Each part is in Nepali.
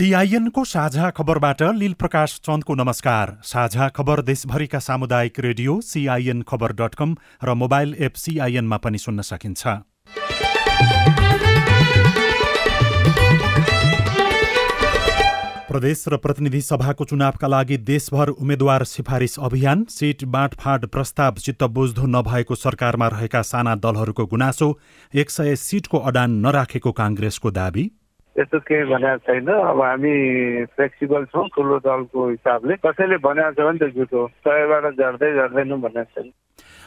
सिआइएनको साझा खबरबाट लील प्रकाश चन्दको नमस्कार। साझा खबर देशभरिका सामुदायिक radio CIN Khabar dot com र मोबाइल एप सिआइएनमा पनि सुन्न सकिन्छ। प्रदेश र प्रतिनिधि सभाको चुनावका लागि देशभर उम्मेद्वार सिफारिस अभियान सिट बाँडफाँड प्रस्ताव चित्त बुझ्दो नभएको सरकारमा रहेका साना दलहरूको गुनासो एक सय सिटको अडान नराखेको काङ्ग्रेसको दावी। त्यस्तो केही भनेको छैन। अब हामी फ्लेक्सिबल छौँ ठुलो दलको हिसाबले। कसैले भनेको छ भने त झुटो सयबाट झर्दै झर्दैन भनेको छैन।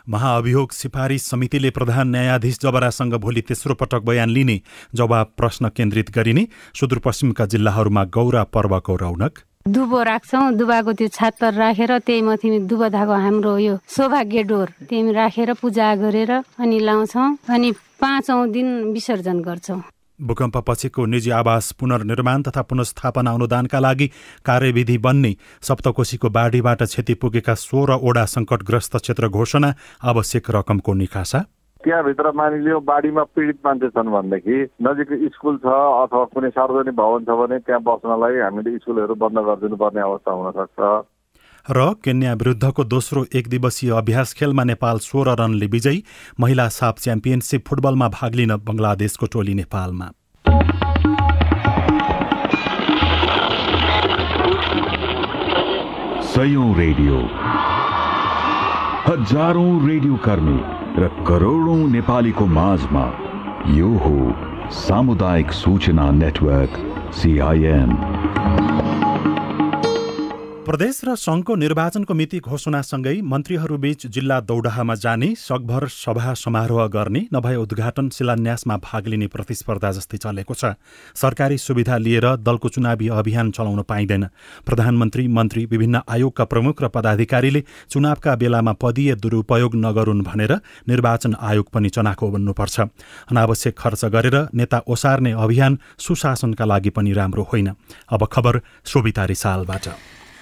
महाअभियोग सिफारिस समितिले प्रधान न्यायाधीश जबरासँग भोलि तेस्रो पटक बयान लिने जवाब प्रश्न केन्द्रित गरिने सुदूरपश्चिमका जिल्लाहरूमा गौरा पर्वको रौनक। दुबो राख्छौँ। दुबाको त्यो छातर राखेर त्यही माथि दुबो धागो हाम्रो यो सौभाग्य डोर त्यही राखेर पूजा गरेर अनि लाउँछौँ। अनि पाँचौँ दिन विसर्जन गर्छौँ। भूकम्पपछिको निजी आवास पुनर्निर्माण तथा पुनस्थापना अनुदानका लागि कार्यविधि बन्ने सप्तकोशीको बाढीबाट क्षति पुगेका सोह्रवटा सङ्कटग्रस्त क्षेत्र घोषणा आवश्यक रकमको निकासा। त्यहाँभित्र मानिलियो बाढीमा पीडित मान्छे छन् भनेदेखि नजिक स्कुल छ अथवा कुनै सार्वजनिक भवन छ भने त्यहाँ बस्नलाई हामीले स्कुलहरू बन्द गरिदिनु पर्ने अवस्था हुन सक्छ र केन्या विरुद्धको दोस्रो एक दिवसीय अभ्यास खेलमा नेपाल सोह्र रनले विजयी महिला साप च्याम्पियनसिप फुटबलमा भाग लिन बङ्गलादेशको टोली नेपालमा। रेडियो। हजारौं रेडियो कर्मी र करोडौं नेपालीको माझमा यो हो सामुदायिक सूचना नेटवर्क सिआइएन प्रदेश र सङ्घको निर्वाचनको मिति घोषणासँगै मन्त्रीहरूबीच जिल्ला दौडाहामा जाने सकभर सभा समारोह गर्ने नभए उद्घाटन शिलान्यासमा भाग लिने प्रतिस्पर्धा जस्तै चलेको छ। सरकारी सुविधा लिएर दलको चुनावी अभियान चलाउन पाइँदैन। प्रधानमन्त्री मन्त्री विभिन्न आयोगका प्रमुख र पदाधिकारीले चुनावका बेलामा पदीय दुरुपयोग नगरून् भनेर निर्वाचन आयोग पनि चनाखो बन्नुपर्छ। अनावश्यक खर्च गरेर नेता ओसार्ने अभियान सुशासनका लागि पनि राम्रो होइन। अब खबर रिसालबाट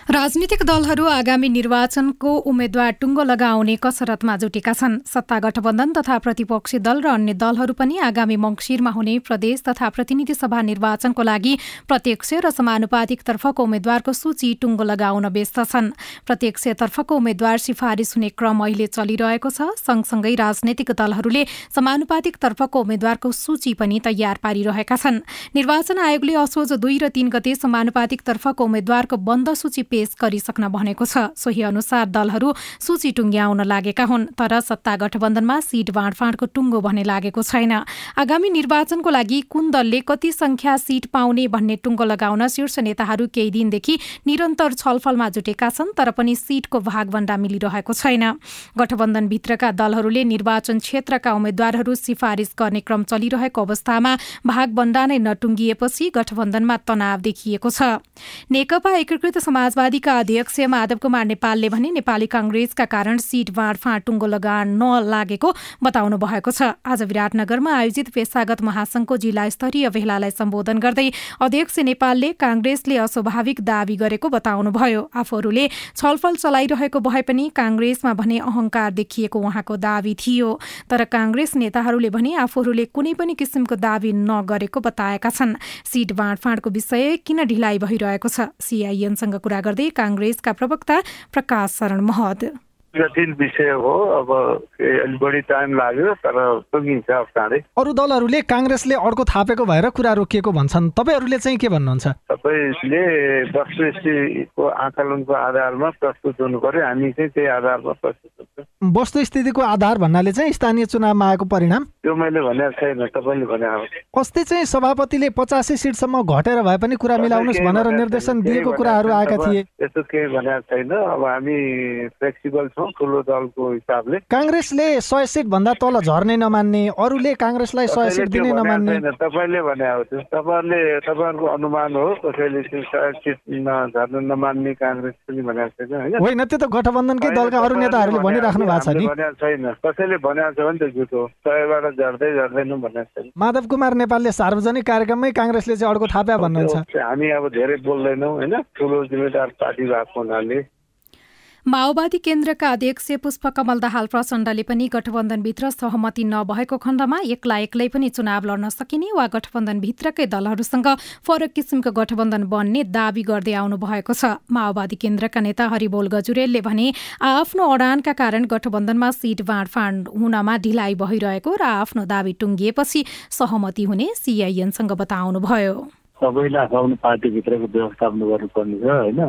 राजनीतिक दलहरू आगामी निर्वाचनको उम्मेद्वार टुङ्गो लगाउने कसरतमा जुटेका छन्। सत्ता गठबन्धन तथा प्रतिपक्षी दल र अन्य दलहरू पनि आगामी मङ्सिरमा हुने प्रदेश तथा प्रतिनिधि सभा निर्वाचनको लागि प्रत्यक्ष र समानुपातिक तर्फको उम्मेद्वारको सूची टुङ्गो लगाउन व्यस्त छन्। प्रत्यक्षतर्फको उम्मेद्वार सिफारिस हुने क्रम अहिले चलिरहेको छ। सँगसँगै राजनैतिक दलहरूले समानुपातिक तर्फको उम्मेद्वारको सूची पनि तयार पारिरहेका छन्। निर्वाचन आयोगले असोज दुई र तीन गते समानुपातिक तर्फको उम्मेद्वारको बन्द सूची पेश गरिसक्न भनेको छ। सोही अनुसार दलहरू सूची टुङ्ग्याउन लागेका हुन् तर सत्ता गठबन्धनमा सिट बाँडफाँडको टुङ्गो भने लागेको छैन। आगामी निर्वाचनको लागि कुन दलले कति संख्या सिट पाउने भन्ने टुङ्गो लगाउन शीर्ष नेताहरू केही दिनदेखि निरन्तर छलफलमा जुटेका छन् तर पनि सिटको भागभन्डा मिलिरहेको छैन। गठबन्धनभित्रका दलहरूले निर्वाचन क्षेत्रका उम्मेद्वारहरू सिफारिस गर्ने क्रम चलिरहेको अवस्थामा भागभन्डा नै नटुङ्गिएपछि गठबन्धनमा तनाव देखिएको छ। नेकपा एकीकृत समाजवादी माओवादीका अध्यक्ष माधव कुमार नेपालले भने नेपाली काङ्ग्रेसका कारण सिट बाँडफाँड टुङ्गो लगान नलागेको बताउनु भएको छ। आज विराटनगरमा आयोजित पेसागत महासंघको जिल्ला स्तरीय भेलालाई सम्बोधन गर्दै अध्यक्ष नेपालले काङ्ग्रेसले अस्वाभाविक दावी गरेको बताउनुभयो। आफूहरूले छलफल चलाइरहेको भए पनि काङ्ग्रेसमा भने अहंकार देखिएको उहाँको दावी थियो। तर काङ्ग्रेस नेताहरूले भने आफूहरूले कुनै पनि किसिमको दावी नगरेको बताएका छन्। सिट बाँडफाँडको विषय किन ढिलाइ भइरहेको छ? सिआइएनसँग कुरा गर्दै काङ्ग्रेसका प्रवक्ता प्रकाश शरण महत। जटिल विषय हो अब अलिक बढी टाइम लाग्यो तर पुगिन्छ चाँडै अरू दलहरूले काङ्ग्रेसले अर्को थापेको भएर कुरा रोकिएको भन्छन्। तपाईँहरूले चाहिँ के भन्नुहुन्छ? तपाईँले वस्तुस्थितिको आकलनको आधारमा प्रस्तुत हुनु पर्यो हामी चाहिँ त्यही आधारमा प्रस्तुत हुन्छ। वस्तुस्थितिको आधार भन्नाले चाहिँ स्थानीय चुनावमा आएको परिणाम। त्यो मैले भनेको छैन तपाईँले भने हो। अस्ति चाहिँ सभापतिले पचासी सिटसम्म घटेर भए पनि कुरा मिलाउनुहोस् भनेर निर्देशन दिएको कुराहरू आएका थिए। त्यस्तो केही भनेको छैन। अब हामी फ्लेक्सिबल छौँ ठुलो दलको हिसाबले। काङ्ग्रेसले सय सिट भन्दा तल झर्ने नमान्ने अरूले काङ्ग्रेसलाई सय सिट दिने नमान्ने। तपाईँले भने हो त्यो। तपाईँहरूले तपाईँहरूको अनुमान हो कसैले सायद सिट झर्न नमान्ने काङ्ग्रेस पनि भनेको छैन होइन? त्यो त गठबन्धनकै दलका अरू नेताहरूले भनिराख्नु भएको छ नि। भनेको छैन। कसैले भनेको छ भने त झुटो। सयबाट झर्दै झर्दैनौँ भनेको छैन माधव कुमार नेपालले सार्वजनिक कार्यक्रममै काङ्ग्रेसले चाहिँ अर्को थाप्या भन्नुहुन्छ। हामी अब धेरै बोल्दैनौँ होइन? ठुलो जिम्मेदार पार्टी भएको हुनाले। माओवादी केन्द्रका अध्यक्ष पुष्पकमल दाहाल प्रचण्डले पनि गठबन्धनभित्र सहमति नभएको खण्डमा एक्ला एक्लै पनि चुनाव लड्न सकिने वा गठबन्धनभित्रकै दलहरूसँग फरक किसिमको गठबन्धन बन्ने दावी गर्दै आउनु भएको छ। माओवादी केन्द्रका नेता हरिबोल गजुरेलले भने आफ्नो अडानका कारण गठबन्धनमा सिट बाँडफाँड हुनमा ढिलाइ भइरहेको र आफ्नो दावी टुङ्गिएपछि सहमति हुने सिआइएनसँग बताउनुभयो। सबैलाई आफ्नो पार्टीभित्रको व्यवस्थापन गर्नुपर्ने छ होइन?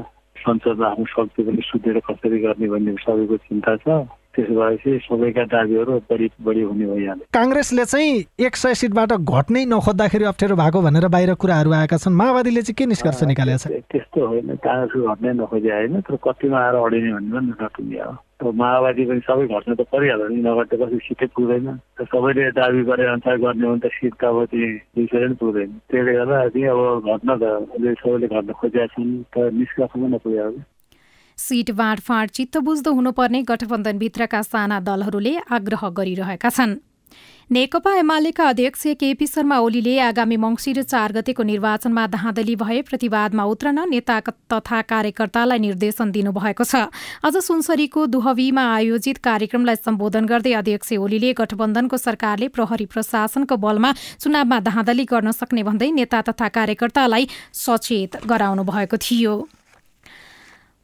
संसदमा आफ्नो शक्ति पनि सुतेर कसरी गर्ने भन्ने सबैको चिन्ता छ। त्यसो भएपछि सबैका दाबीहरू बढी बढी हुने भइहाल्यो। काङ्ग्रेसले चाहिँ एक सय सिटबाट घट्नै नखोज्दाखेरि अप्ठ्यारो भएको भनेर बाहिर कुराहरू आएका छन्। माओवादीले चाहिँ के निष्कर्ष निकालेको छ त्य- त्यस्तो होइन काङ्ग्रेसको घट्नै नखोजे होइन तर कतिमा आएर अडिने भन्ने पनि नटुङ्ग्या हो। अब माओवादी पनि सबै घट्न त परिहाल्यो नि नघट्दा कसै सिटै पुग्दैन। त सबैले दाबी गरे अनुसार गर्ने हो भने त सिट त अब त्यो दुई सय पनि पुग्दैन। त्यसले गर्दा चाहिँ अब घट्न त सबैले घट्न खोजेका छन् तर निष्कर्षमा नपुग्यो सीट बाँडफाँड चित्त बुझ्दो हुनुपर्ने गठबन्धनभित्रका साना दलहरूले आग्रह गरिरहेका छन्। नेकपा एमालेका अध्यक्ष केपी शर्मा ओलीले आगामी मङ्सिर चार गतेको निर्वाचनमा धाँधली भए प्रतिवादमा उत्रन नेता तथा कार्यकर्तालाई निर्देशन दिनुभएको छ। अझ सुनसरीको दुहवीमा आयोजित कार्यक्रमलाई सम्बोधन गर्दै अध्यक्ष ओलीले गठबन्धनको सरकारले प्रहरी प्रशासनको बलमा चुनावमा धाँधली गर्न सक्ने भन्दै नेता तथा कार्यकर्तालाई सचेत गराउनु भएको थियो।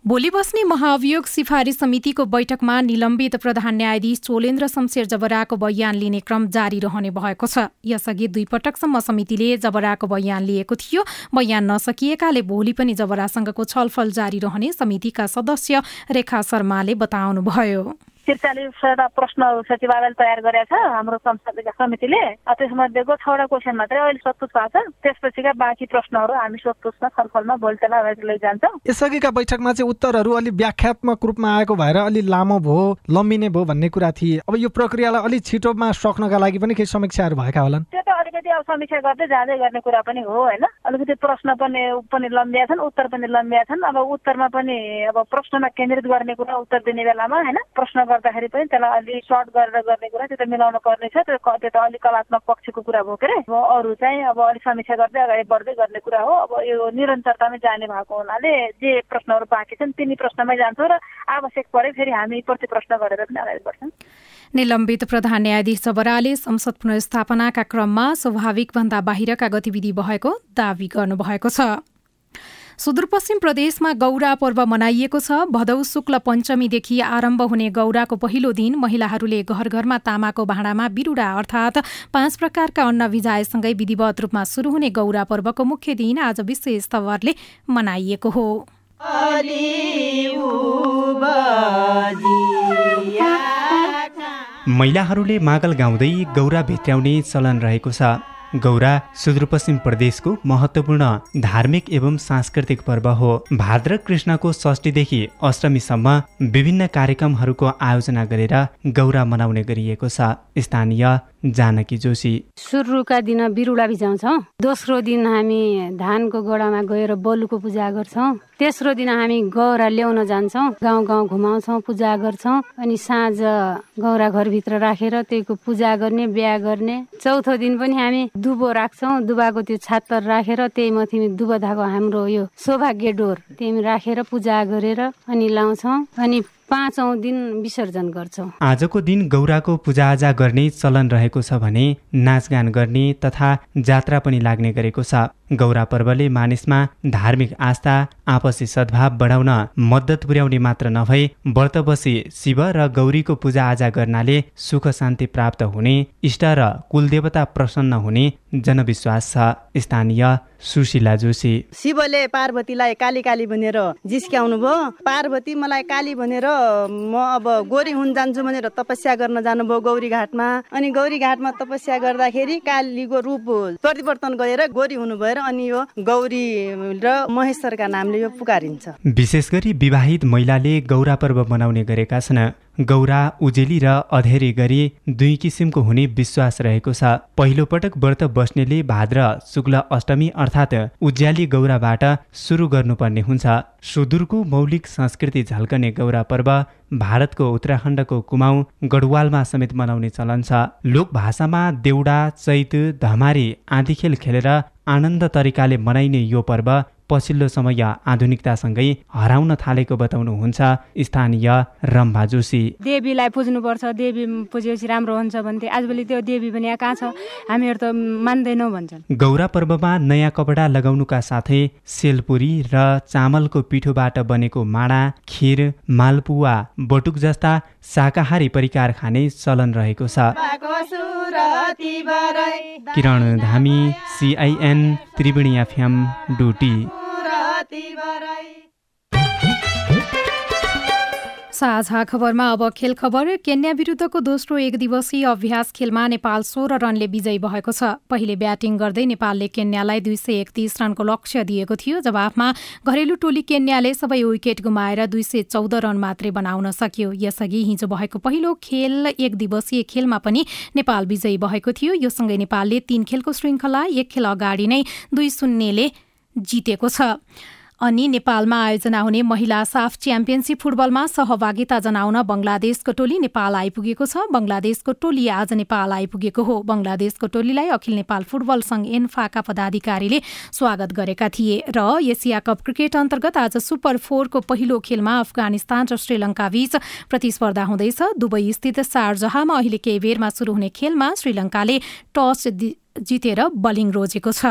भोलि बस्ने महाअभियोग सिफारिस समितिको बैठकमा निलम्बित प्रधान न्यायाधीश चोलेन्द्र शमशेर जबराको बयान लिने क्रम जारी रहने भएको छ। यसअघि दुई पटकसम्म समितिले जबराको बयान लिएको थियो। बयान नसकिएकाले भोलि पनि जबरासँगको छलफल जारी रहने समितिका सदस्य रेखा शर्माले बताउनुभयो। त्रिचालिसवटा प्रश्नहरू सचिवालयले तयार गरेका छ हाम्रो संसदीय समितिले। त्यसमध्येको छवटा क्वेसन मात्रै अहिले सोधपुछ भएको छ। त्यसपछिका बाँकी प्रश्नहरू हामी सोधपुछमा छलफलमा भोलि त्यसलाई लैजान्छौँ। यसअघिका बैठकमा चाहिँ उत्तरहरू अलि व्याख्यात्मक रूपमा आएको भएर अलि लामो भयो लम्बिने भयो भन्ने कुरा थिए। अब यो प्रक्रियालाई अलिक छिटोमा सक्नका लागि पनि केही समीक्षाहरू भएका होलान्? त्यो त अलिकति अब समीक्षा गर्दै जाँदै गर्ने कुरा पनि हो होइन? अलिकति प्रश्न पनि पनि लम्बिया छन् उत्तर पनि लम्बिया छन्। अब उत्तरमा पनि अब प्रश्नमा केन्द्रित गर्ने कुरा उत्तर दिने बेलामा होइन? प्रश्न गर्दाखेरि पनि त्यसलाई अलिक सर्ट गरेर गर्ने कुरा त्यो त मिलाउनु पर्ने छ। त्यो त्यो त अलिक कलात्मक पक्षको कुरा भयो के अरे चाहिँ अब अलिक समीक्षा गर्दै अगाडि बढ्दै गर्ने कुरा हो। अब यो निरन्तरतामै जाने भएको हुनाले जे प्रश्नहरू बाँकी छन् तिनी प्रश्नमै जान्छौँ र आवश्यक परे फेरि हामी प्रति प्रश्न गरेर पनि अगाडि बढ्छौँ। निलम्बित प्रधान न्यायाधीश जबराले संसद पुनर्स्थापनाका क्रममा स्वाभाविकभन्दा बाहिरका गतिविधि भएको दावी गर्नुभएको छ। सुदूरपश्चिम प्रदेशमा गौरा पर्व मनाइएको छ। भदौ शुक्ल पञ्चमीदेखि आरम्भ हुने गौराको पहिलो दिन महिलाहरूले घर घरमा तामाको भाँडामा बिरुडा अर्थात् पाँच प्रकारका अन्न भिजाएसँगै विधिवत रूपमा सुरु हुने गौरा पर्वको मुख्य दिन आज विशेष तवरले मनाइएको हो। महिलाहरूले मागल गाउँदै गौरा भित्र्याउने चलन रहेको छ। गौरा सुदूरपश्चिम प्रदेशको महत्त्वपूर्ण धार्मिक एवं सांस्कृतिक पर्व हो। भाद्र कृष्णको षष्ठीदेखि अष्टमीसम्म विभिन्न कार्यक्रमहरूको आयोजना गरेर गौरा मनाउने गरिएको छ। स्थानीय जानकी जोशी। सुरुका दिन बिरुवा भिजाउँछौँ। दोस्रो दिन हामी धानको गोडामा गएर बलुको पूजा गर्छौँ। तेस्रो दिन हामी गौरा ल्याउन जान्छौँ। गाउँ गाउँ घुमाउँछौँ पूजा गर्छौँ। अनि साँझ गौरा घरभित्र राखेर त्यहीको पूजा गर्ने बिहा गर्ने। चौथो दिन पनि हामी दुबो राख्छौँ। दुबाको त्यो छातर राखेर त्यही माथि दुबो धागो हाम्रो यो सौभाग्य डोर त्यही राखेर पूजा गरेर अनि लाउँछौँ। अनि पाँचौँ दिन विसर्जन गर्छौँ। आजको दिन गौराको पूजाआजा गर्ने चलन रहेको छ भने नाचगान गर्ने तथा जात्रा पनि लाग्ने गरेको छ। गौरा पर्वले मानिसमा धार्मिक आस्था आपसी सद्भाव बढाउन मद्दत पुर्याउने मात्र नभई व्रत बसी शिव र गौरीको पूजाआजा गर्नाले सुख शान्ति प्राप्त हुने इष्ट र कुलदेवता प्रसन्न हुने जनविश्वास छ। स्थानीय सुशीला जोशी। शिवले पार्वतीलाई काली काली भनेर जिस्क्याउनु भयो। पार्वती मलाई काली भनेर म अब गोरी हुन जान्छु भनेर तपस्या गर्न जानुभयो गौरी घाटमा अनि गौरी घाटमा तपस्या गर्दाखेरि कालीको रूप परिवर्तन गरेर गोरी हुनु भएर अनि यो गौरी र महेश्वरका नामले यो पुकारिन्छ। विशेष गरी विवाहित महिलाले गौरा पर्व मनाउने गरेका छन्। गौरा उजेली र अधेरी गरी दुई किसिमको हुने विश्वास रहेको छ। पहिलो पटक व्रत बस्नेले भाद्र शुक्ल अष्टमी अर्थात् उज्याली गौराबाट सुरु गर्नुपर्ने हुन्छ। सुदूरको मौलिक संस्कृति झल्कने गौरा पर्व भारतको उत्तराखण्डको कुमाउँ गढवालमा समेत मनाउने चलन छ। लोक भाषामा देउडा चैत धमारी आदि खेल खेलेर आनन्द तरिकाले मनाइने यो पर्व पछिल्लो समय आधुनिकतासँगै हराउन थालेको बताउनुहुन्छ स्थानीय रम्भा जोशी। देवीलाई पुज्नुपर्छ देवी पुजेपछि राम्रो हुन्छ भन्थे। आजभोलि त्यो देवी पनि कहाँ छ? हामीहरू त मान्दैनौँ भन्छन्। गौरा पर्वमा नयाँ कपडा लगाउनुका साथै सेलपुरी र चामलको पिठोबाट बनेको माडा खिर मालपुवा बटुक जस्ता शाकाहारी परिकार खाने चलन रहेको छ। Kiran Dhami CIN Triveni FM Doti. साझा खबरमा अब खेल खबर। केन्या विरुद्धको दोस्रो एक दिवसीय अभ्यास खेलमा नेपाल सोह्र रनले विजयी भएको छ। पहिले ब्याटिङ गर्दै नेपालले केन्यालाई दुई सय एकतिस रनको लक्ष्य दिएको थियो। जवाफमा घरेलु टोली केन्याले सबै विकेट गुमाएर दुई सय चौध रन मात्रै बनाउन सक्यो। यसअघि हिजो भएको पहिलो खेल एक दिवसीय खेलमा पनि नेपाल विजयी भएको थियो। यो सँगै नेपालले तीन खेलको श्रृङ्खला एक खेल अगाडि नै दुई शून्यले जितेको छ। अनि नेपालमा आयोजना हुने महिला साफ च्याम्पियनसिप फुटबलमा सहभागिता जनाउन बंगलादेशको टोली नेपाल आइपुगेको छ। बंगलादेशको टोली आज नेपाल आइपुगेको हो। बंगलादेशको टोलीलाई अखिल नेपाल फुटबल संघ एन्फाका पदाधिकारीले स्वागत गरेका थिए र एसिया कप क्रिकेट अन्तर्गत आज सुपर फोरको पहिलो खेलमा अफगानिस्तान र श्रीलङ्का बीच प्रतिस्पर्धा हुँदैछ। दुबई स्थित शारजहामा अहिले केही बेरमा शुरू हुने खेलमा श्रीलङ्काले टस जितेर बलिङ रोजेको छ।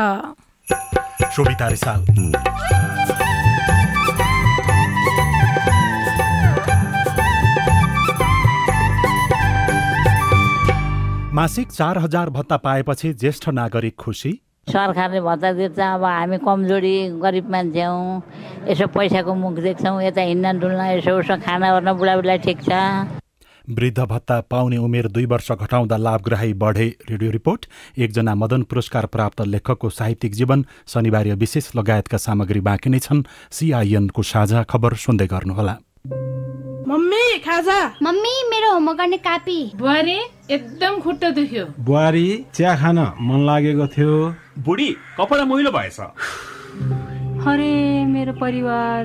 मासिक चार हजार भत्ता पाएपछि ज्येष्ठ नागरिक खुसी? सरकारले भत्ता दिन्छ अब हामी कमजोरी गरिब मान्छे हौँ। यसो पैसाको मुख देख्छौँ यता हिँड्न डुल्न यसो उसो खाना ओर्न बुढाबुढीलाई ठिक छ। वृद्ध भत्ता पाउने उमेर दुई वर्ष घटाउँदा लाभग्राही बढे। रेडियो रिपोर्ट एकजना मदन पुरस्कार प्राप्त लेखकको साहित्यिक जीवन शनिबार विशेष लगायतका सामग्री बाँकी नै छन्। सिआइएनको साझा खबर सुन्दै गर्नुहोला। मम्मी खाजा। मम्मी मेरो होमवर्क गर्ने कापी। बुहारी एकदम खुट्टा दुख्यो। बुहारी चिया खान मन लागेको थियो। बुढी कपडा मैलो भएछ। अरे मेरो परिवार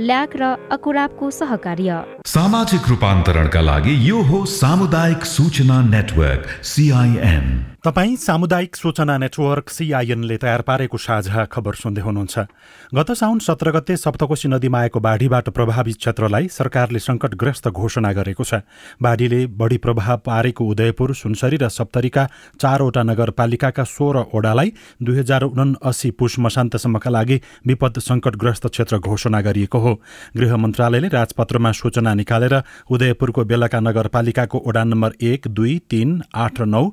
ल्याक र अकुराबको सहकार्य। सामाजिक रूपान्तरणका लागि यो हो सामुदायिक सूचना नेटवर्क सिआइएन तपाईँ सामुदायिक सूचना नेटवर्क सिआइएनले तयार पारेको साझा खबर सुन्दै हुनुहुन्छ। गत साउन सत्र गते सप्तकोशी नदीमा आएको बाढीबाट प्रभावित क्षेत्रलाई सरकारले सङ्कटग्रस्त घोषणा गरेको छ। बाढीले बढी प्रभाव पारेको उदयपुर सुनसरी र सप्तरीका चारवटा नगरपालिकाका सोह्र ओडालाई दुई हजार उनासी पुष मसान्तसम्मका लागि विपद सङ्कटग्रस्त क्षेत्र घोषणा गरिएको हो। गृह मन्त्रालयले राजपत्रमा सूचना निकालेर उदयपुरको बेलका नगरपालिकाको ओडा नम्बर एक दुई तीन आठ र नौ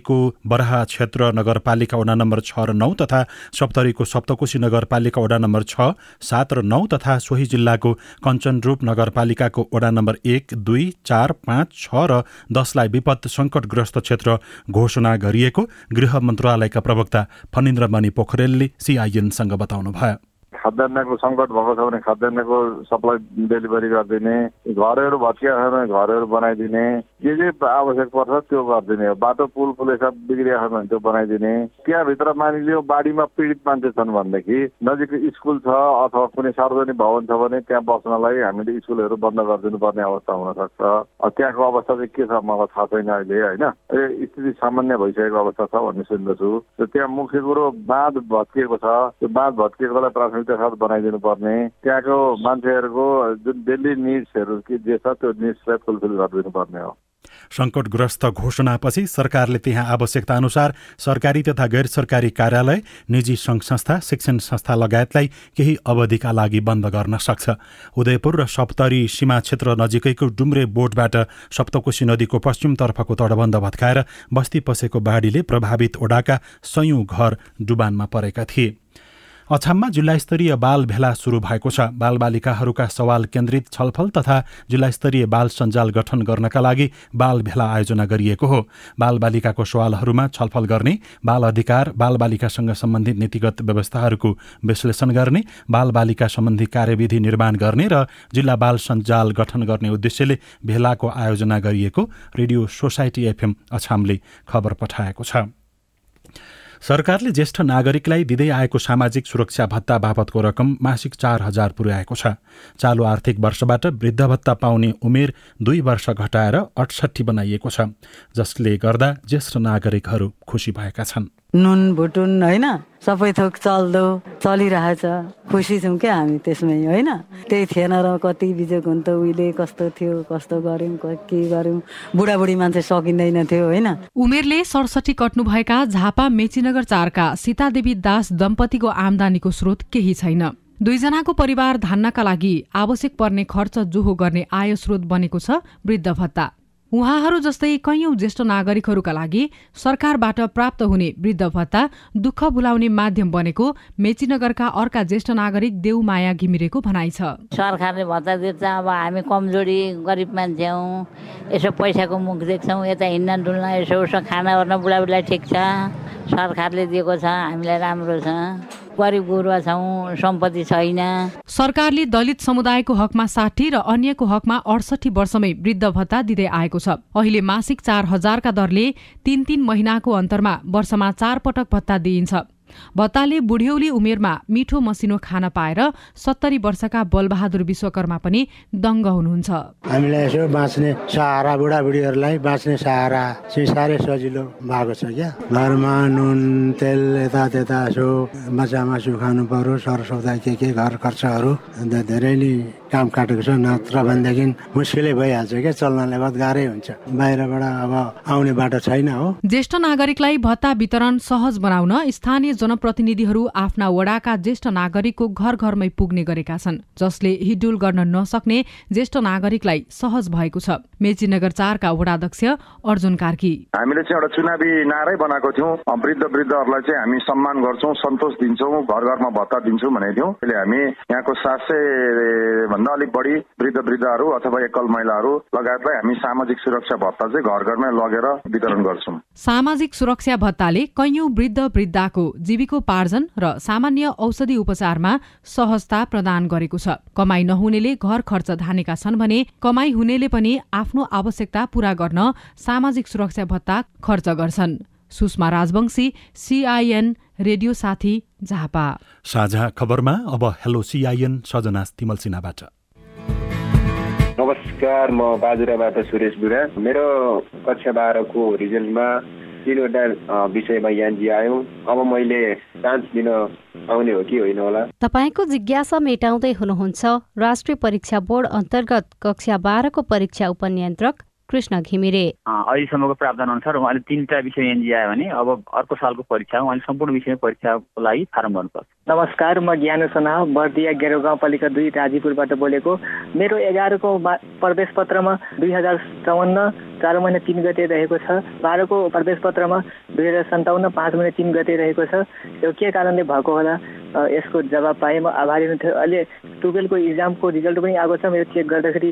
सुनसरीको बराहा क्षेत्र नगरपालिका ओडा नम्बर छ र नौ तथा सप्तरीको सप्तकोशी नगरपालिका ओडा नम्बर छ सात र नौ तथा सोही जिल्लाको कञ्चनरूप नगरपालिकाको ओडा नम्बर एक दुई चार पाँच छ र दसलाई विपद सङ्कटग्रस्त क्षेत्र घोषणा गरिएको गृह मन्त्रालयका प्रवक्ता फनिन्द्र मणि पोखरेलले सिआइएनसँग बताउनुभयो। खाद्यान्नको सङ्कट भएको छ भने खाद्यान्नको सप्लाई डेलिभरी गरिदिने घरहरू भत्किया छ भने घरहरू बनाइदिने जे जे आवश्यक पर्छ त्यो गरिदिने बाटो पुल पुल सब बिग्रिया छ भने त्यो बनाइदिने। त्यहाँभित्र मानिलियो बाढीमा पीडित मान्छे छन् भनेदेखि नजिक स्कुल छ अथवा कुनै सार्वजनिक भवन छ भने त्यहाँ बस्नलाई हामीले स्कुलहरू बन्द गरिदिनु पर्ने अवस्था हुनसक्छ। त्यहाँको अवस्था चाहिँ के छ मलाई थाहा छैन अहिले होइन? स्थिति सामान्य भइसकेको अवस्था छ भन्ने सुन्दछु। त्यहाँ मुख्य कुरो बाँध भत्किएको छ। त्यो बाँध भत्किएकोलाई प्राथमिकता साथ बनाइदिनु पर्ने। त्यहाँको मान्छेहरूको जुन डेली निड्सहरू के जे छ त्यो निड्सलाई फुलफिल गरिदिनु पर्ने हो। सङ्कटग्रस्त घोषणापछि सरकारले त्यहाँ आवश्यकता अनुसार सरकारी तथा गैर सरकारी कार्यालय निजी सङ्घ संस्था शिक्षण संस्था लगायतलाई केही अवधिका लागि बन्द गर्न सक्छ। उदयपुर र सप्तरी सीमा क्षेत्र नजिकैको डुम्रे बोटबाट सप्तकोशी नदीको पश्चिमतर्फको तटबन्ध भत्काएर बस्ती पसेको बाढीले प्रभावित ओडाका सयौं घर डुबानमा परेका थिए। अछाममा जिल्लास्तरीय बाल भेला सुरु भएको छ। बालबालिकाहरूका सवाल केन्द्रित छलफल तथा जिल्लास्तरीय बाल सञ्जाल गठन गर्नका लागि बाल भेला आयोजना गरिएको हो। बालबालिकाको सवालहरूमा छलफल गर्ने बाल अधिकार बालबालिकासँग सम्बन्धित नीतिगत व्यवस्थाहरूको विश्लेषण गर्ने बालबालिका सम्बन्धी कार्यविधि निर्माण गर्ने र जिल्ला बाल सञ्जाल गठन गर्ने उद्देश्यले भेलाको आयोजना गरिएको रेडियो सोसाइटी एफएम अछामले खबर पठाएको छ। सरकारले ज्येष्ठ नागरिकलाई दिँदै आएको सामाजिक सुरक्षा भत्ता बापतको रकम मासिक चार हजार पुर्याएको छ। चालु आर्थिक वर्षबाट वृद्ध भत्ता पाउने उमेर दुई वर्ष घटाएर अठसट्ठी बनाइएको छ जसले गर्दा ज्येष्ठ नागरिकहरू खुसी भएका छन्। नुन भुटुन होइन? सबै थोक चल्दो चलिरहेछ। खुसी छौँ क्या हामी त्यसमै होइन? त्यही थिएन र कति बिजोग हुन्थ्यो त उहिले कस्तो थियो कस्तो गऱ्यौँ के गऱ्यौँ। बुढाबुढी मान्छे सकिँदैन थियो होइन? उमेरले सडसठी कट्नुभएका झापा मेचीनगर चारका सीतादेवी दास दम्पतिको आमदानीको स्रोत केही छैन। दुईजनाको परिवार धान्नका लागि आवश्यक पर्ने खर्च जोहो गर्ने आय स्रोत बनेको छ वृद्ध भत्ता। उहाँहरू जस्तै कैयौं ज्येष्ठ नागरिकहरूका लागि सरकारबाट प्राप्त हुने वृद्ध भत्ता दुःख बुलाउने माध्यम बनेको मेचीनगरका अर्का ज्येष्ठ नागरिक देउमाया घिमिरेको भनाइ छ। सरकारले भत्ता दिन्छ अब हामी कमजोरी गरिब मान्छे हौ यसो पैसाको मुख देख्छौँ यता हिँड्न डुल्न यसो उसो खाना ओर्न बुढाबुढीलाई ठिक छ सरकारले दिएको छ हामीलाई राम्रो छ। गरिब गुरुवा छौँ सम्पत्ति छैन। सरकारले दलित समुदायको हकमा साठी र अन्यको हकमा अडसठी वर्षमै वृद्ध भत्ता दिँदै आएको छ। अहिले मासिक चार हजारका दरले तीन तीन महिनाको अन्तरमा वर्षमा चार पटक भत्ता दिइन्छ। भत्ताले बुढ्यौली उमेरमा मिठो मसिनो खान पाएर सत्तरी वर्षका बलबहादुर विश्वकर्मा पनि दङ्ग हुनुहुन्छ। हामीलाई यसो बाँच्ने सहारा बुढाबुढीहरूलाई बाँच्ने सहारा चाहिँ साह्रै सजिलो भएको छ क्या। घरमा नुन तेल यता त्यता यसो माछा मासु खानु पर्यो सरसौदा के के घर खर्चहरू अन्त धेरै नै काम काटेको छ। नत्र भनेदेखि मुस्किलै भइहाल्छ क्या चल्नलाई बहुत गाह्रै हुन्छ। बाहिरबाट अब आउने बाटो छैन हो। ज्येष्ठ नागरिकलाई भत्ता वितरण सहज बनाउन स्थानीय जनप्रतिनिधिहरू आफ्ना वडाका ज्येष्ठ नागरिकको घर घरमै पुग्ने गरेका छन् जसले हिडुल गर्न नसक्ने ज्येष्ठ नागरिकलाई सहज भएको छ। मेचीनगर चारका वडाध्यक्ष अर्जुन कार्की। हामीले चाहिँ एउटा चुनावी नारै बनाएको थियौँ। वृद्ध वृद्धहरूलाई चाहिँ हामी सम्मान गर्छौँ सन्तोष दिन्छौँ घर घरमा भत्ता दिन्छौँ भनेको थियौँ। अहिले हामी यहाँको सात सय भन्दा अलिक बढी वृद्ध वृद्धहरू अथवा एकल महिलाहरू लगायतलाई हामी सामाजिक सुरक्षा भत्ता चाहिँ घर घरमै लगेर वितरण गर्छौँ। सामाजिक सुरक्षा भत्ताले कैयौं वृद्ध वृद्धाको जीविकोपार्जन र सामान्य औषधि उपचारमा सहजता प्रदान गरेको छ। कमाई नहुनेले घर खर्च धानेका छन् भने कमाई हुनेले पनि आफ्नो आवश्यकता पूरा गर्न सामाजिक सुरक्षा भत्ता खर्च गर्छन्। सुषमा राजवंशी सीआईएन रेडियो साथी झापा। साझा खबरमा अब हेलो सीआईएन सजना तिमल सिन्हाबाट। नमस्कार म बाजुराबाट सुरेश बुढा मेरो कक्षा बाह्रको रिजल्टमा तिनवटा विषयमा यान्जी आयो अब मैले चान्स दिन आउने हो कि होइन होला तपाईँको जिज्ञासा मेटाउँदै हुनुहुन्छ राष्ट्रिय परीक्षा बोर्ड अन्तर्गत कक्षा बाह्रको परीक्षा उपनियन्त्रक कृष्ण घिमिरे। अहिलेसम्मको प्रावधान अनुसार उहाँले तिनवटा विषय एनजी आयो भने अब अर्को सालको परीक्षा उहाँले सम्पूर्ण विषय परीक्षाको लागि फारम भर्नुपर्छ। नमस्कार म ज्ञान सना बर्दिया गेरो गाउँपालिका दुई राजीपुरबाट बोलेको। मेरो एघारको प्रवेश पत्रमा दुई हजार चौवन्न चार महिना तिन गते रहेको छ। बाह्रको प्रवेश पत्रमा दुई हजार सन्ताउन्न पाँच महिना तिन गते रहेको छ। यो के कारणले भएको होला? यसको जवाब पाएँ म आभारी हुन्थ्यो अहिले टुवेल्भको इक्जामको रिजल्ट पनि आएको छ। मेरो चेक गर्दाखेरि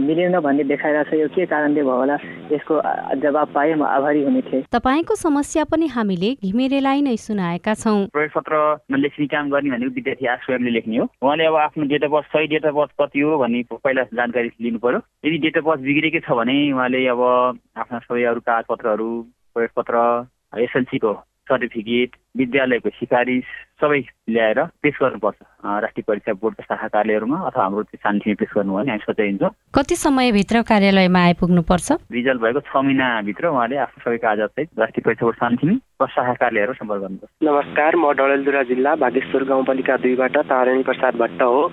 मिलेन भन्ने देखाइरहेको छ। यो के कारणले भयो होला। यसको जवाब पाएँ म आभारी हुने थिएँ। तपाईँको समस्या पनि हामीले घिमिरेलाई नै सुनाएका छौँ। प्रवेश पत्रमा लेख्ने काम गर्ने भनेको विद्यार्थी आ स्वयंले लेख्ने हो। उहाँले अब आफ्नो डेट अफ बर्थ सही डेट अफ बर्थ कति हो भन्ने पहिला जानकारी लिनु पर्यो। यदि डेट अफ बर्थ बिग्रेकै छ भने उहाँले अब आफ्ना सबै अरू कागजपत्रहरू प्रवेश पत्र एसएलसीको सर्टिफिकेट विद्यालयको सिफारिस सबै ल्याएर पेस गर्नुपर्छ राष्ट्रिय परीक्षा बोर्डका शाखा कार्यालयहरूमा अथवा हाम्रो शान्तिमा पेस गर्नु भने हामी सच्याइन्छ कति समयभित्र कार्यालयमा आइपुग्नु पर्छ रिजल्ट भएको छ महिनाभित्र उहाँले आफ्नो सबै कागजात राष्ट्रिय परीक्षा बोर्ड शान्तिनी र शाखा कार्यालयहरू सम्पर्क गर्नुपर्छ। नमस्कार म डडेलधुरा जिल्ला बागेश्वर गाउँपालिका दुईबाट तारणी प्रसाद भट्ट हो।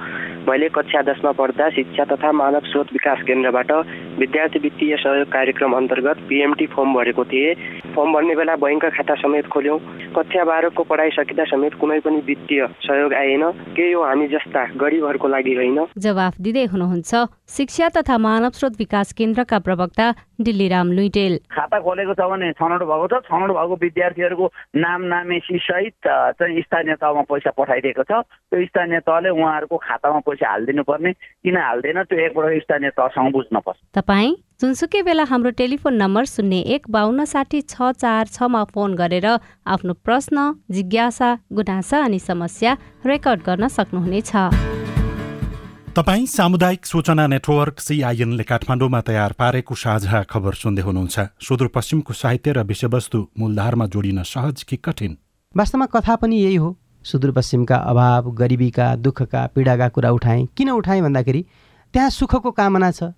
मैले कक्षा दसमा पढ्दा शिक्षा तथा मानव स्रोत विकास केन्द्रबाट विद्यार्थी वित्तीय सहयोग कार्यक्रम अन्तर्गत पिएमटी फर्म भरेको थिएँ। फर्म भर्ने बेला बैङ्क खाता समेत खोल्यौँ। कक्षा बाह्रको पढाइ सकिँदा समेत कुनै पनि वित्तीय सहयोग आएन। के यो हामी जस्ता गरिबहरूको लागि होइन। जवाफ दिँदै हुनुहुन्छ शिक्षा तथा मानव स्रोत विकास केन्द्रका प्रवक्ता दिल्लीराम लुइटेल। खाता खोलेको छ भने छनौट भएको छ। छनौट भएको विद्यार्थीहरूको नाम नामेसी सहित चाहिँ स्थानीय तहमा पैसा पठाइदिएको छ। त्यो स्थानीय तहले उहाँहरूको खातामा पैसा हालिदिनु पर्ने किन हाल्दैन त्यो एकपल्ट स्थानीय तहसँग बुझ्न पर्छ तपाईँ जुनसुकै बेला हाम्रो टेलिफोन नम्बर शून्य एक बाहन्न साठी छ चार छमा फोन गरेर आफ्नो प्रश्न जिज्ञासा गुनासा अनि समस्या रेकर्ड गर्न सक्नुहुनेछ। तपाईँ सामुदायिक सूचना नेटवर्क सिआइएनले काठमाडौँमा तयार पारेको साझा खबर सुन्दै हुनुहुन्छ। सुदूरपश्चिमको साहित्य र विषयवस्तु मूलधारमा जोडिन सहज कि कठिन? वास्तवमा कथा पनि यही हो। सुदूरपश्चिमका अभाव गरिबीका दुःखका पीडाका कुरा उठाएँ। किन उठाएँ भन्दाखेरि त्यहाँ सुखको कामना छ।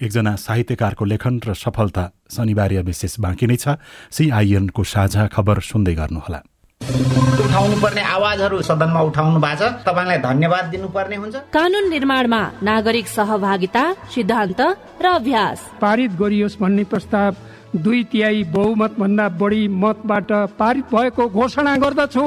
एकजना साहित्यकारको लेखन र सफलता शनिबार विशेष बाँकी नै छ। सिआइएनको साझा खबर सुन्दै गर्नुहोला। उठाउनु पर्ने आवाजहरू सदनमा उठाउनु भएको छ। तपाईँलाई धन्यवाद दिनुपर्ने हुन्छ। कानून निर्माणमा नागरिक सहभागिता सिद्धान्त र अभ्यास। पारित गरियोस् भन्ने प्रस्ताव दुई तिहाई बहुमत भन्दा बढी मतबाट पारित भएको घोषणा गर्दछु।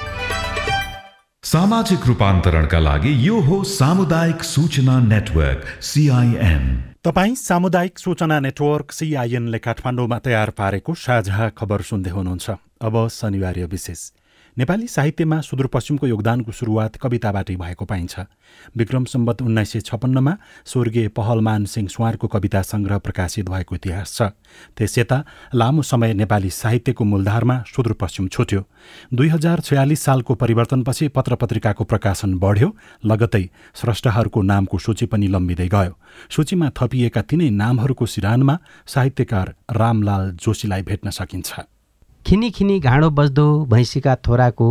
सामाजिक रूपान्तरणका लागि यो हो सामुदायिक सूचना नेटवर्क सिआइएन तपाईँ सामुदायिक सूचना नेटवर्क सिआइएनले काठमाडौँमा तयार पारेको साझा खबर सुन्दै हुनुहुन्छ। अब शनिबार विशेष। नेपाली साहित्यमा सुदूरपश्चिमको योगदानको सुरुवात कविताबाटै भएको पाइन्छ। विक्रम सम्बत उन्नाइस सय छप्पन्नमा स्वर्गीय पहलमान सिंह सुवारको कविता सङ्ग्रह प्रकाशित भएको इतिहास छ। त्यस यता लामो समय नेपाली साहित्यको मूलधारमा सुदूरपश्चिम छुट्यो। दुई हजार छयालिस सालको परिवर्तनपछि पत्र पत्रिकाको प्रकाशन बढ्यो लगतै स्रष्टाहरूको नामको सूची पनि लम्बिँदै गयो। सूचीमा थपिएका तिनै नामहरूको सिरानमा साहित्यकार रामलाल जोशीलाई भेट्न सकिन्छ। खिनी खिनी घाँडो बज्दो भैँसीका थोराको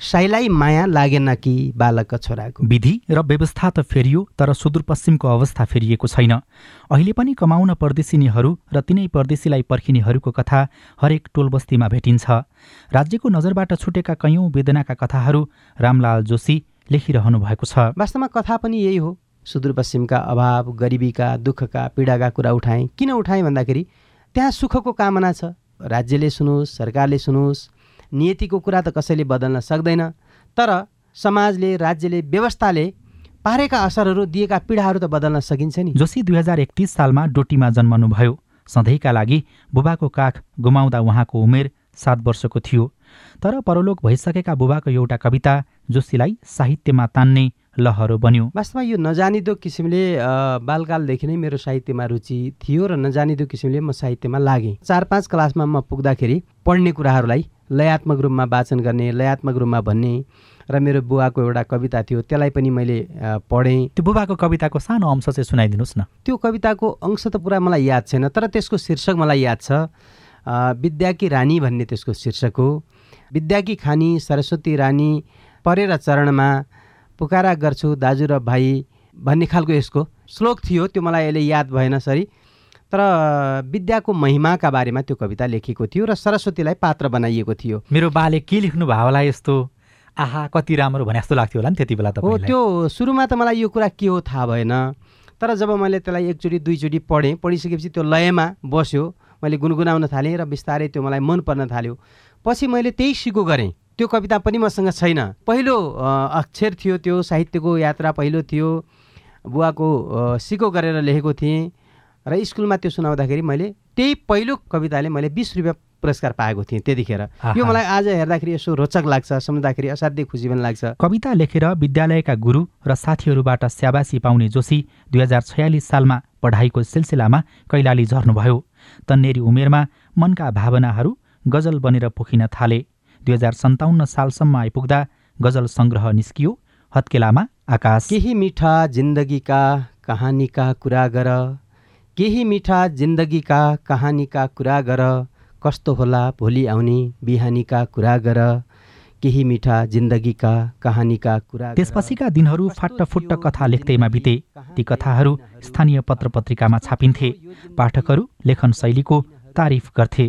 साइलाई माया लागेन कि बालकका छोराको? विधि र व्यवस्था त फेरियो तर सुदूरपश्चिमको अवस्था फेरिएको छैन। अहिले पनि कमाउन परदेशिनीहरू र तिनै परदेशीलाई पर्खिनेहरूको कथा हरेक टोलबस्तीमा भेटिन्छ। राज्यको नजरबाट छुटेका कैयौँ वेदनाका कथाहरू रामलाल जोशी लेखिरहनु भएको छ। वास्तवमा कथा पनि यही हो। सुदूरपश्चिमका अभाव गरिबीका दुःखका पीडाका कुरा उठाएँ। किन उठाएँ भन्दाखेरि त्यहाँ सुखको कामना छ। राज्यले सुनोस् सरकारले सुनोस् नियतिको कुरा त कसैले बदल्न सक्दैन तर समाजले राज्यले व्यवस्थाले पारेका असरहरू दिएका पीडाहरू त बदल्न सकिन्छ नि। जोशी दुई हजार एकतिस सालमा डोटीमा जन्मनुभयो। सधैँका लागि बुबाको काख गुमाउँदा उहाँको उमेर सात वर्षको थियो। तर परलोक भइसकेका बुबाको एउटा कविता जोशीलाई साहित्यमा तान्ने लहरो बन्यो। वास्तवमा यो नजानिदो किसिमले बालकालदेखि नै मेरो साहित्यमा रुचि थियो र नजानिदो किसिमले म साहित्यमा लागेँ। चार पाँच क्लासमा म पुग्दाखेरि पढ्ने कुराहरूलाई लयात्मक रूपमा वाचन गर्ने लयात्मक रूपमा भन्ने र मेरो बुवाको एउटा कविता थियो त्यसलाई पनि मैले पढेँ। त्यो बुबाको कविताको सानो अंश चाहिँ सुनाइदिनुहोस् न। त्यो कविताको अंश त पुरा मलाई याद छैन तर त्यसको शीर्षक मलाई याद छ विद्याकी रानी भन्ने त्यसको शीर्षक हो। विद्याकी खानी सरस्वती रानी परेर चरणमा पुकारा गर्छु दाजु र भाइ भन्ने खालको यसको श्लोक थियो त्यो मलाई अहिले याद भएन सरी। तर विद्याको महिमाका बारेमा त्यो कविता लेखेको थियो र सरस्वतीलाई पात्र बनाइएको थियो। मेरो बाले के लेख्नु भयो होला यस्तो? आहा कति राम्रो भने जस्तो लाग्थ्यो होला नि त्यति बेला त हो त्यो सुरुमा त मलाई यो कुरा के हो थाहा भएन। तर जब मैले त्यसलाई एकचोटि दुईचोटि पढेँ पढिसकेपछि त्यो लयमा बस्यो मैले गुनगुनाउन थालेँ र बिस्तारै त्यो मलाई मन पर्न थाल्यो। पछि मैले त्यही सिको गरेँ। त्यो कविता पनि मसँग छैन। पहिलो अक्षर थियो त्यो साहित्यको यात्रा पहिलो थियो। बुवाको सिको गरेर लेखेको थिएँ र स्कुलमा त्यो सुनाउँदाखेरि मैले त्यही पहिलो कविताले मैले बिस रुपियाँ पुरस्कार पाएको थिएँ त्यतिखेर। यो मलाई आज हेर्दाखेरि यसो रोचक लाग्छ सम्झँदाखेरि असाध्यै खुसी पनि लाग्छ। कविता लेखेर विद्यालयका गुरु र साथीहरूबाट स्याबासी पाउने जोशी दुई हजार छयालिस सालमा पढाइको सिलसिलामा कैलाली झर्नुभयो। तन्नेरी उमेरमा मनका भावनाहरू गजल बनेर पोखिन थाले। दुई हजार सन्ताउन्न सालसम्म आइपुग्दा गजल सङ्ग्रह निस्कियो। हत्केलामा आकाश। केही मिठा जिन्दगीका कहानीका कुरा गर। केही मिठा जिन्दगीका कहानीका कुरा गर। कस्तो होला भोलि आउने बिहानीका कुरा गर। केही मिठा जिन्दगीका कहानीका कुरा त्यसपछिका दिनहरू फाट्टफुट्ट कथा लेख्दैमा बिते। ती कथाहरू स्थानीय पत्र पत्रिकामा छापिन्थे पाठकहरू लेखन शैलीको तारिफ गर्थे।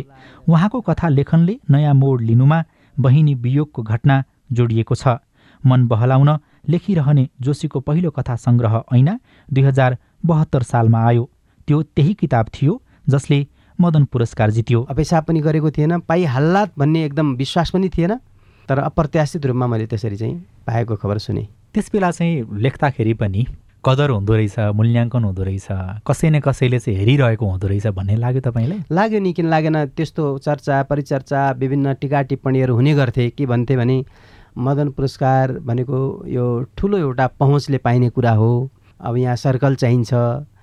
उहाँको कथा लेखनले नयाँ मोड लिनुमा बहिनी वियोगको घटना जोडिएको छ। मन बहलाउन लेखिरहने जोशीको पहिलो कथा सङ्ग्रह ऐना दुई हजार बहत्तर सालमा आयो। त्यो त्यही किताब थियो जसले मदन पुरस्कार जित्यो। अपेक्षा पनि गरेको थिएन पाइहाल्ला भन्ने एकदम विश्वास पनि थिएन तर अप्रत्याशित रूपमा मैले त्यसरी चाहिँ पाएको खबर सुने। त्यस बेला चाहिँ लेख्दाखेरि पनि कदर हुँदो रहेछ मूल्याङ्कन हुँदो रहेछ कसै न कसैले चाहिँ हेरिरहेको हुँदो रहेछ भन्ने लाग्यो तपाईँलाई? लाग्यो नि किन लागेन? त्यस्तो चर्चा परिचर्चा विभिन्न टिका टिप्पणीहरू हुने गर्थे के भन्थे भने मदन पुरस्कार भनेको यो ठुलो एउटा पहुँचले पाइने कुरा हो। अब यहाँ सर्कल चाहिन्छ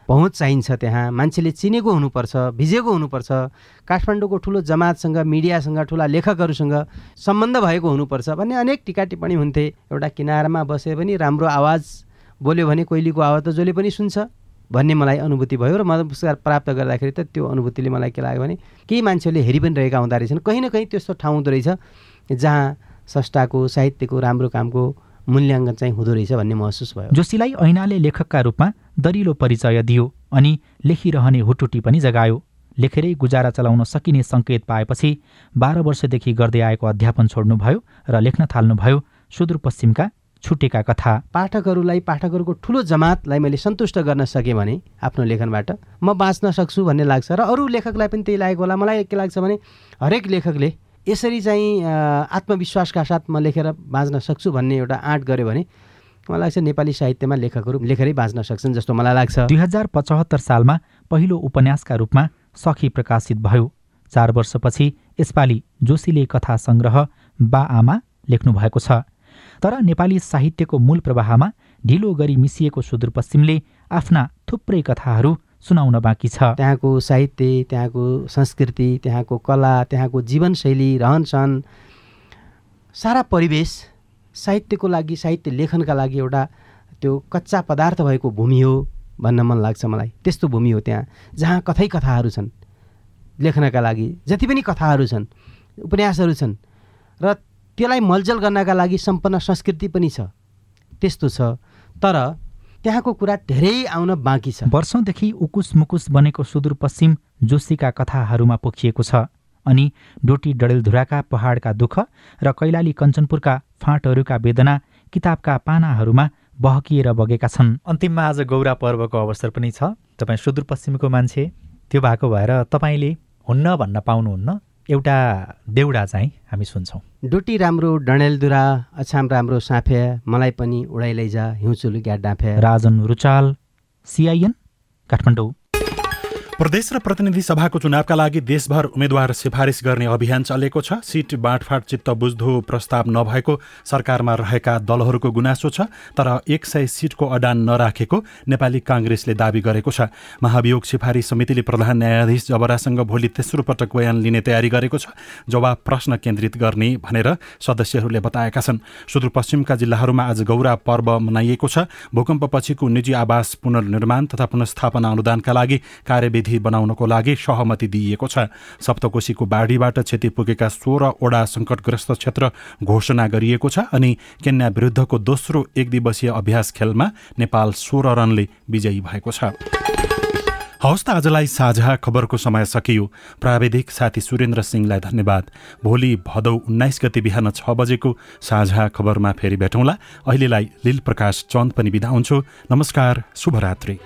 पहुँच चाहिन्छ त्यहाँ। मान्छेले चिनेको हुनुपर्छ भिजेको हुनुपर्छ। काठमाडौँको ठुलो जमातसँग मिडियासँग ठुला लेखकहरूसँग सम्बन्ध भएको हुनुपर्छ भन्ने अनेक टिका टिप्पणी हुन्थे। एउटा किनारमा बसे पनि राम्रो आवाज बोल्यो भने कोइलीको आवाज त जसले पनि सुन्छ भन्ने मलाई अनुभूति भयो र मदन पुरस्कार प्राप्त गर्दाखेरि त त्यो अनुभूतिले मलाई के लाग्यो भने केही मान्छेहरूले हेरि पनि रहेका हुँदो रहेछन् कहीँ न कहीँ त्यस्तो ठाउँ हुँदो रहेछ जहाँ संस्थाको साहित्यको राम्रो कामको मूल्याङ्कन चाहिँ हुँदो रहेछ भन्ने महसुस भयो। जोशीलाई ऐनाले लेखकका रूपमा दरिलो परिचय दियो अनि लेखिरहने हुटुटी पनि जगायो। लेखेरै गुजारा चलाउन सकिने सङ्केत पाएपछि बाह्र वर्षदेखि गर्दै आएको अध्यापन छोड्नुभयो र लेख्न थाल्नुभयो। सुदूरपश्चिमका छुटेका कथा पाठकहरूलाई पाठकहरूको ठुलो जमातलाई मैले सन्तुष्ट गर्न सकेँ भने आफ्नो लेखनबाट म बाँच्न सक्छु भन्ने लाग्छ र अरू लेखकलाई पनि त्यही लागेको होला। मलाई के लाग्छ भने हरेक लेखकले यसरी चाहिँ आत्मविश्वासका साथ म लेखेर बाँच्न सक्छु भन्ने एउटा आँट गऱ्यो भने मलाई लाग्छ नेपाली साहित्यमा लेखकहरू लेखेरै बाँच्न सक्छन् जस्तो मलाई लाग्छ। दुई हजार पचहत्तर सालमा पहिलो उपन्यासका रूपमा सखी प्रकाशित भयो। चार वर्षपछि यसपालि जोशीले कथा सङ्ग्रह बा आमा लेख्नु भएको छ। तर नेपाली साहित्यको मूल प्रवाहमा ढिलो गरी मिसिएको सुदूरपश्चिमले आफ्ना थुप्रै कथाहरू सुनाउन बाँकी छ। त्यहाँको साहित्य त्यहाँको संस्कृति त्यहाँको कला त्यहाँको जीवनशैली रहनसहन सारा परिवेश साहित्यको लागि साहित्य लेखनका लागि एउटा त्यो कच्चा पदार्थ भएको भूमि हो भन्न मन लाग्छ मलाई। त्यस्तो भूमि हो त्यहाँ जहाँ कथै कथाहरू छन् लेख्नका लागि। जति पनि कथाहरू छन् उपन्यासहरू छन् र त्यसलाई मलजल गर्नका लागि सम्पन्न संस्कृति पनि छ। त्यस्तो छ। तर त्यहाँको कुरा धेरै आउन बाँकी छ। वर्षौँदेखि उकुस मुकुस बनेको सुदूरपश्चिम जोशीका कथाहरूमा पोखिएको छ अनि डोटी डडेलधुराका पहाडका दुःख र कैलाली कञ्चनपुरका फाँटहरूका वेदना किताबका पानाहरूमा बहकिएर बगेका छन्। अन्तिममा आज गौरा पर्वको अवसर पनि छ। तपाईँ सुदूरपश्चिमको मान्छे त्यो भएको भएर तपाईँले हुन्न भन्न पाउनुहुन्न। एउटा देउडा चाहिँ हामी सुन्छौँ। डोटी राम्रो डणेलदुरा अछाम राम्रो साँफे मलाई पनि उडाइ लैजा हिउँचुलु ग्या डाँफे। राजन रुचाल सिआइएन काठमाडौँ। प्रदेश र प्रतिनिधि सभाको चुनावका लागि देशभर उम्मेद्वार सिफारिस गर्ने अभियान चलेको छ। सिट बाँडफाँड चित्त बुझ्दो प्रस्ताव नभएको सरकारमा रहेका दलहरूको गुनासो छ तर एक सय सिटको अडान नराखेको नेपाली काङ्ग्रेसले दावी गरेको छ। महाभियोग सिफारिस समितिले प्रधान न्यायाधीश जबरासँग भोलि तेस्रो पटक बयान लिने तयारी गरेको छ जवाब प्रश्न केन्द्रित गर्ने भनेर सदस्यहरूले बताएका छन्। सुदूरपश्चिमका जिल्लाहरूमा आज गौरा पर्व मनाइएको छ। भूकम्पपछिको निजी आवास पुनर्निर्माण तथा पुनस्थापना अनुदानका लागि कार्यविधि विधि बनाउनको लागि सहमति दिइएको छ। सप्तकोशीको बाढीबाट क्षति पुगेका सोह्रवटा सङ्कटग्रस्त क्षेत्र घोषणा गरिएको छ अनि केन्या विरुद्धको दोस्रो एक दिवसीय अभ्यास खेलमा नेपाल सोह्र रनले विजयी भएको छ। हवस् त आजलाई साझा खबरको समय सकियो। प्राविधिक साथी सुरेन्द्र सिंहलाई धन्यवाद। भोलि भदौ उन्नाइस गति बिहान छ बजेको साझा खबरमा फेरि भेटौँला। अहिलेलाई लिल प्रकाश चन्द पनि बिदा हुन्छु। नमस्कार शुभरात्री।